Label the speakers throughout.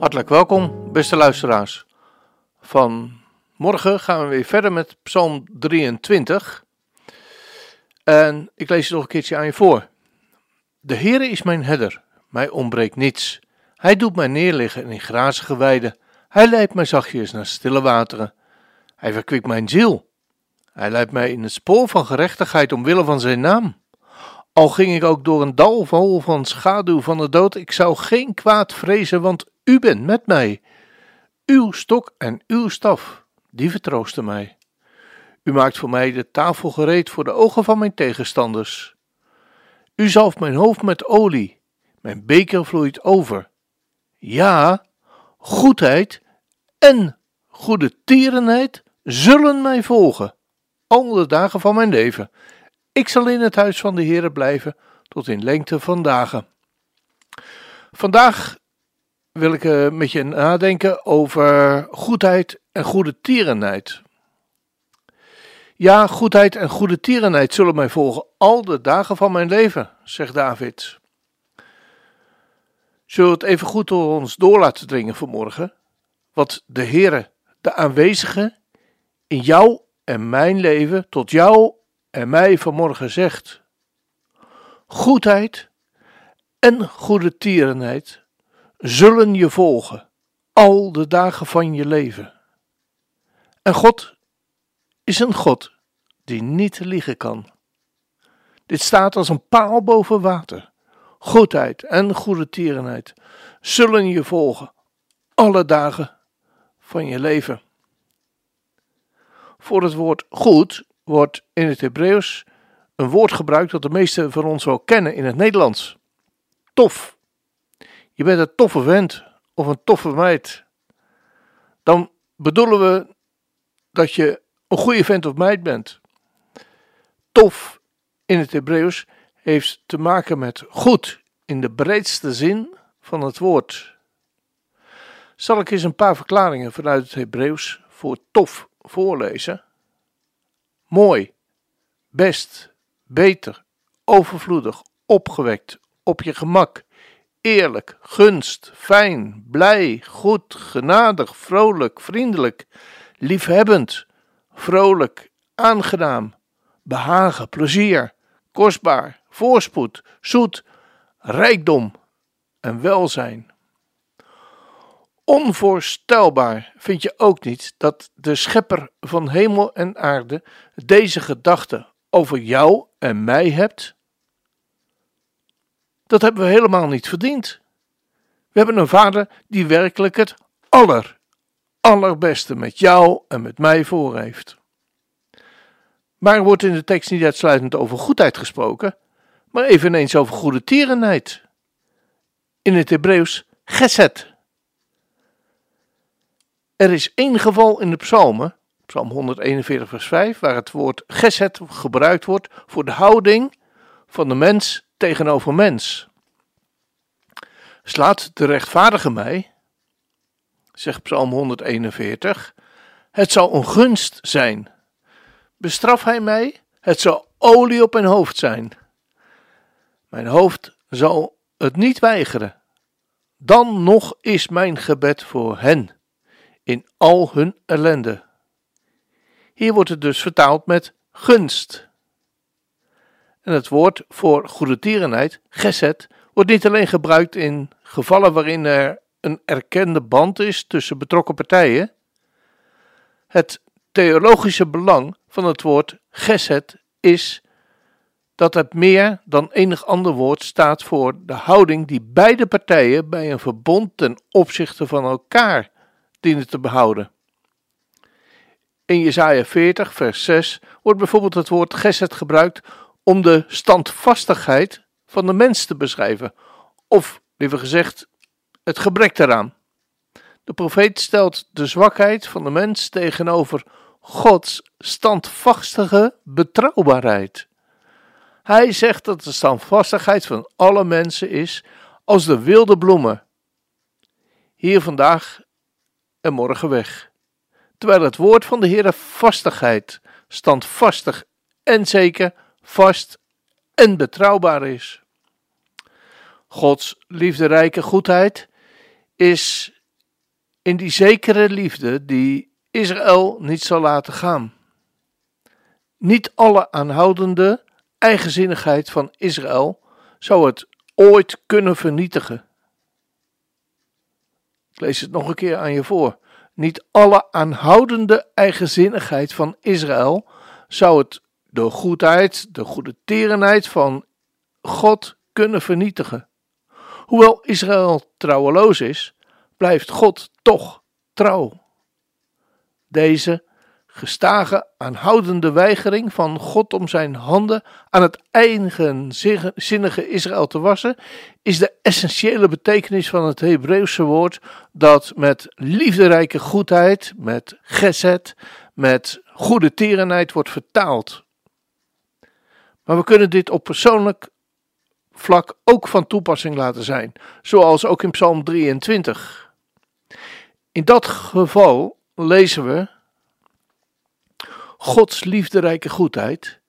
Speaker 1: Hartelijk welkom, beste luisteraars. Van morgen gaan we weer verder met Psalm 23. En ik lees het nog een keertje aan je voor. De Heere is mijn herder, mij ontbreekt niets. Hij doet mij neerliggen in grazige weiden. Hij leidt mij zachtjes naar stille wateren. Hij verkwikt mijn ziel. Hij leidt mij in het spoor van gerechtigheid omwille van zijn naam. Al ging ik ook door een dal vol van schaduw van de dood, ik zou geen kwaad vrezen, want u bent met mij. Uw stok en uw staf, die vertroosten mij. U maakt voor mij de tafel gereed voor de ogen van mijn tegenstanders. U zalft mijn hoofd met olie, mijn beker vloeit over. Ja, goedheid en goede tierenheid zullen mij volgen, al de dagen van mijn leven. Ik zal in het huis van de Heere blijven tot in lengte van dagen. Vandaag wil ik uh, met je nadenken over goedheid en goede tierenheid. Ja, goedheid en goede tierenheid zullen mij volgen al de dagen van mijn leven, zegt David. Zullen we het even goed door ons door laten dringen vanmorgen? Wat de Heere, de aanwezige, in jou en mijn leven, tot jou en mij vanmorgen zegt. Goedheid en goede tierenheid zullen je volgen al de dagen van je leven. En God is een God die niet liegen kan. Dit staat als een paal boven water. Goedheid en goede tierenheid zullen je volgen alle dagen van je leven. Voor het woord goed wordt in het Hebreeuws een woord gebruikt dat de meesten van ons wel kennen in het Nederlands. Tof. Je bent een toffe vent of een toffe meid. Dan bedoelen we dat je een goede vent of meid bent. Tof in het Hebreeuws heeft te maken met goed in de breedste zin van het woord. Zal ik eens een paar verklaringen vanuit het Hebreeuws voor tof voorlezen? Mooi, best, beter, overvloedig, opgewekt, op je gemak, eerlijk, gunst, fijn, blij, goed, genadig, vrolijk, vriendelijk, liefhebbend, vrolijk, aangenaam, behagen, plezier, kostbaar, voorspoed, zoet, rijkdom en welzijn. Onvoorstelbaar vind je ook niet dat de schepper van hemel en aarde deze gedachte over jou en mij hebt? Dat hebben we helemaal niet verdiend. We hebben een vader die werkelijk het aller, allerbeste met jou en met mij voor heeft. Maar er wordt in de tekst niet uitsluitend over goedheid gesproken, maar eveneens over goede tierenheid. In het Hebreeuws geset. Er is één geval in de psalmen, psalm 141 vers 5, waar het woord geset gebruikt wordt voor de houding van de mens tegenover mens. Slaat de rechtvaardige mij, zegt psalm 141, het zal een gunst zijn. Bestraf hij mij, het zal olie op mijn hoofd zijn. Mijn hoofd zal het niet weigeren. Dan nog is mijn gebed voor hen in al hun ellende. Hier wordt het dus vertaald met gunst. En het woord voor goede tierenheid, geset, wordt niet alleen gebruikt in gevallen waarin er een erkende band is tussen betrokken partijen. Het theologische belang van het woord geset is dat het meer dan enig ander woord staat voor de houding die beide partijen bij een verbond ten opzichte van elkaar dienen te behouden. In Jesaja 40, vers 6 wordt bijvoorbeeld het woord geset gebruikt om de standvastigheid van de mens te beschrijven, Of liever gezegd, het gebrek daaraan. De profeet stelt de zwakheid van de mens tegenover Gods standvastige betrouwbaarheid. Hij zegt dat de standvastigheid van alle mensen is als de wilde bloemen. Hier vandaag en morgen weg. Terwijl het woord van de Heer vastigheid, standvastig en zeker, vast en betrouwbaar is. Gods liefderijke goedheid is in die zekere liefde die Israël niet zal laten gaan. Niet alle aanhoudende eigenzinnigheid van Israël zou het ooit kunnen vernietigen. Ik lees het nog een keer aan je voor. Niet alle aanhoudende eigenzinnigheid van Israël zou het de goedheid, de goede terenheid van God kunnen vernietigen. Hoewel Israël trouweloos is, blijft God toch trouw. Deze gestage aanhoudende weigering van God om zijn handen aan het eigenzinnige Israël te wassen, is de essentiële betekenis van het Hebreeuwse woord dat met liefderijke goedheid, met geset, met goede tierenheid wordt vertaald. Maar we kunnen dit op persoonlijk vlak ook van toepassing laten zijn, zoals ook in Psalm 23. In dat geval lezen we Gods liefderijke goedheid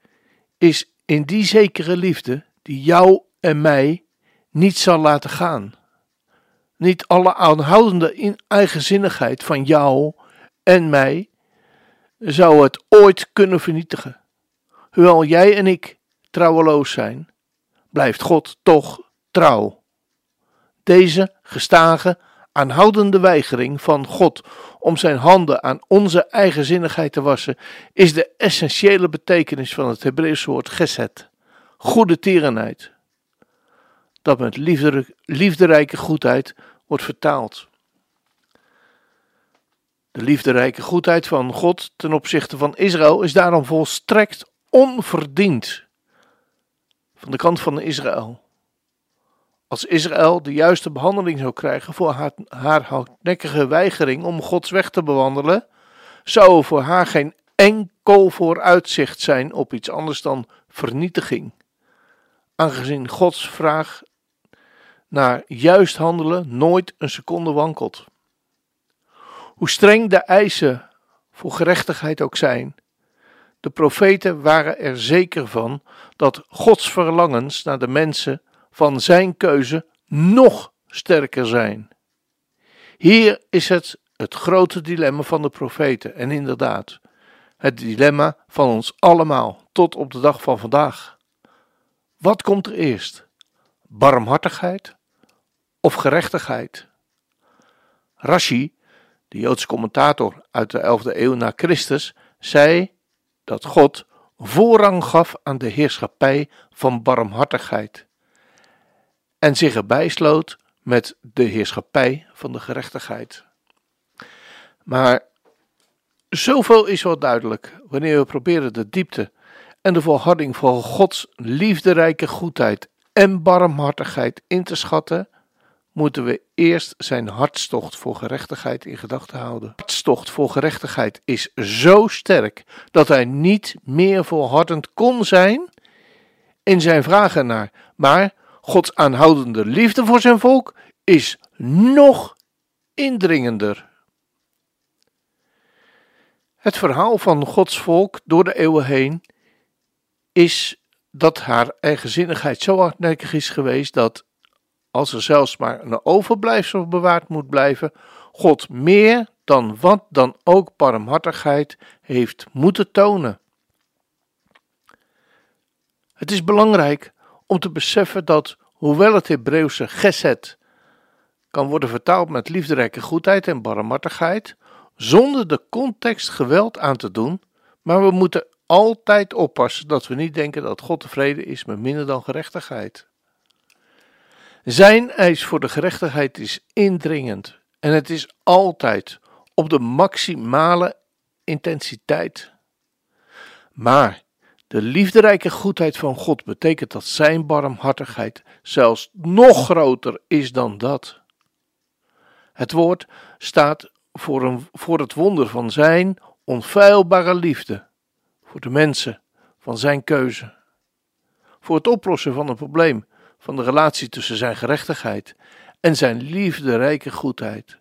Speaker 1: is in die zekere liefde die jou en mij niet zal laten gaan. Niet alle aanhoudende eigenzinnigheid van jou en mij zou het ooit kunnen vernietigen. Hoewel jij en ik trouweloos zijn, blijft God toch trouw. Deze gestage, aanhoudende weigering van God om zijn handen aan onze eigenzinnigheid te wassen, is de essentiële betekenis van het Hebreeuwse woord geset, goede tierenheid, dat met liefderijke goedheid wordt vertaald. De liefderijke goedheid van God ten opzichte van Israël is daarom volstrekt onverdiend van de kant van Israël. Als Israël de juiste behandeling zou krijgen voor haar, haar hardnekkige weigering om Gods weg te bewandelen, zou er voor haar geen enkel vooruitzicht zijn op iets anders dan vernietiging. Aangezien Gods vraag naar juist handelen nooit een seconde wankelt. Hoe streng de eisen voor gerechtigheid ook zijn, de profeten waren er zeker van dat Gods verlangens naar de mensen van zijn keuze nog sterker zijn. Hier is het het grote dilemma van de profeten en inderdaad het dilemma van ons allemaal tot op de dag van vandaag. Wat komt er eerst? Barmhartigheid of gerechtigheid? Rashi, de Joodse commentator uit de 11e eeuw na Christus, zei dat God voorrang gaf aan de heerschappij van barmhartigheid en zich erbij sloot met de heerschappij van de gerechtigheid. Maar zoveel is wel duidelijk wanneer we proberen de diepte en de volharding van Gods liefderijke goedheid en barmhartigheid in te schatten, moeten we eerst zijn hartstocht voor gerechtigheid in gedachten houden. Hartstocht voor gerechtigheid is zo sterk dat hij niet meer volhardend kon zijn in zijn vragen naar, maar Gods aanhoudende liefde voor zijn volk is nog indringender. Het verhaal van Gods volk door de eeuwen heen is dat haar eigenzinnigheid zo hardnekkig is geweest dat, als er zelfs maar een overblijfsel bewaard moet blijven, God meer dan wat dan ook barmhartigheid heeft moeten tonen. Het is belangrijk om te beseffen dat, hoewel het Hebreeuwse geset kan worden vertaald met liefderijke goedheid en barmhartigheid, zonder de context geweld aan te doen, maar we moeten altijd oppassen dat we niet denken dat God tevreden is met minder dan gerechtigheid. Zijn eis voor de gerechtigheid is indringend en het is altijd op de maximale intensiteit. Maar
Speaker 2: De liefderijke goedheid van God betekent dat Zijn barmhartigheid zelfs nog groter is dan dat. Het woord staat voor, een, voor het wonder van Zijn onfeilbare liefde voor de mensen, van Zijn keuze. Voor het oplossen van een probleem, van de relatie tussen Zijn gerechtigheid en Zijn liefderijke goedheid,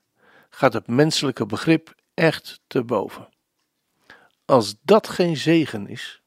Speaker 2: gaat het menselijke begrip echt te boven. Als dat geen zegen is,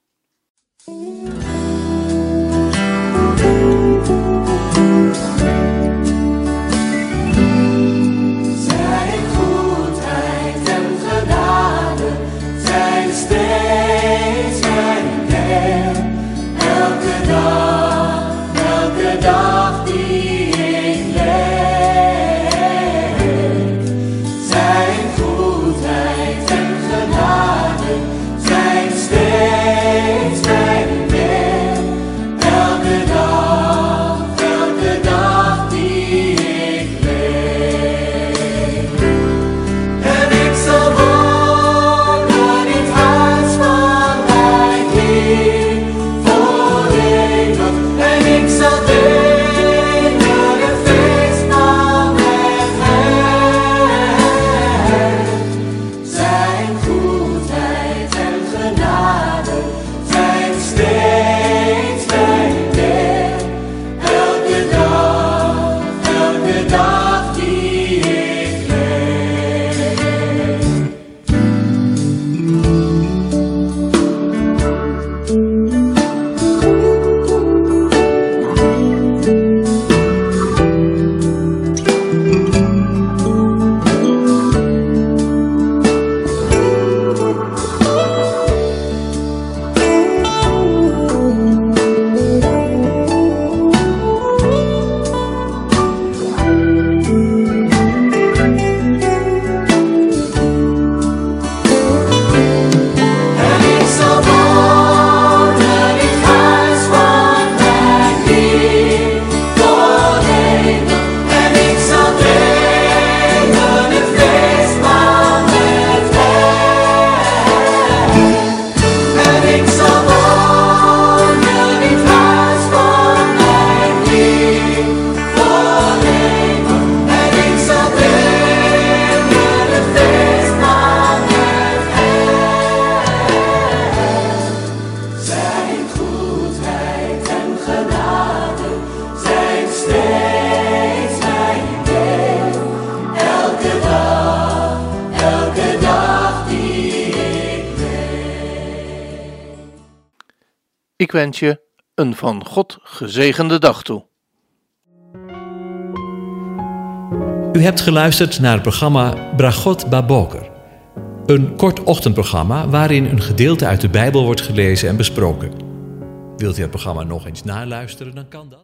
Speaker 2: Ik wens je een van God gezegende dag toe.
Speaker 3: U hebt geluisterd naar het programma Bragot Baboker. Een kort ochtendprogramma waarin een gedeelte uit de Bijbel wordt gelezen en besproken. Wilt u het programma nog eens naluisteren, dan kan dat.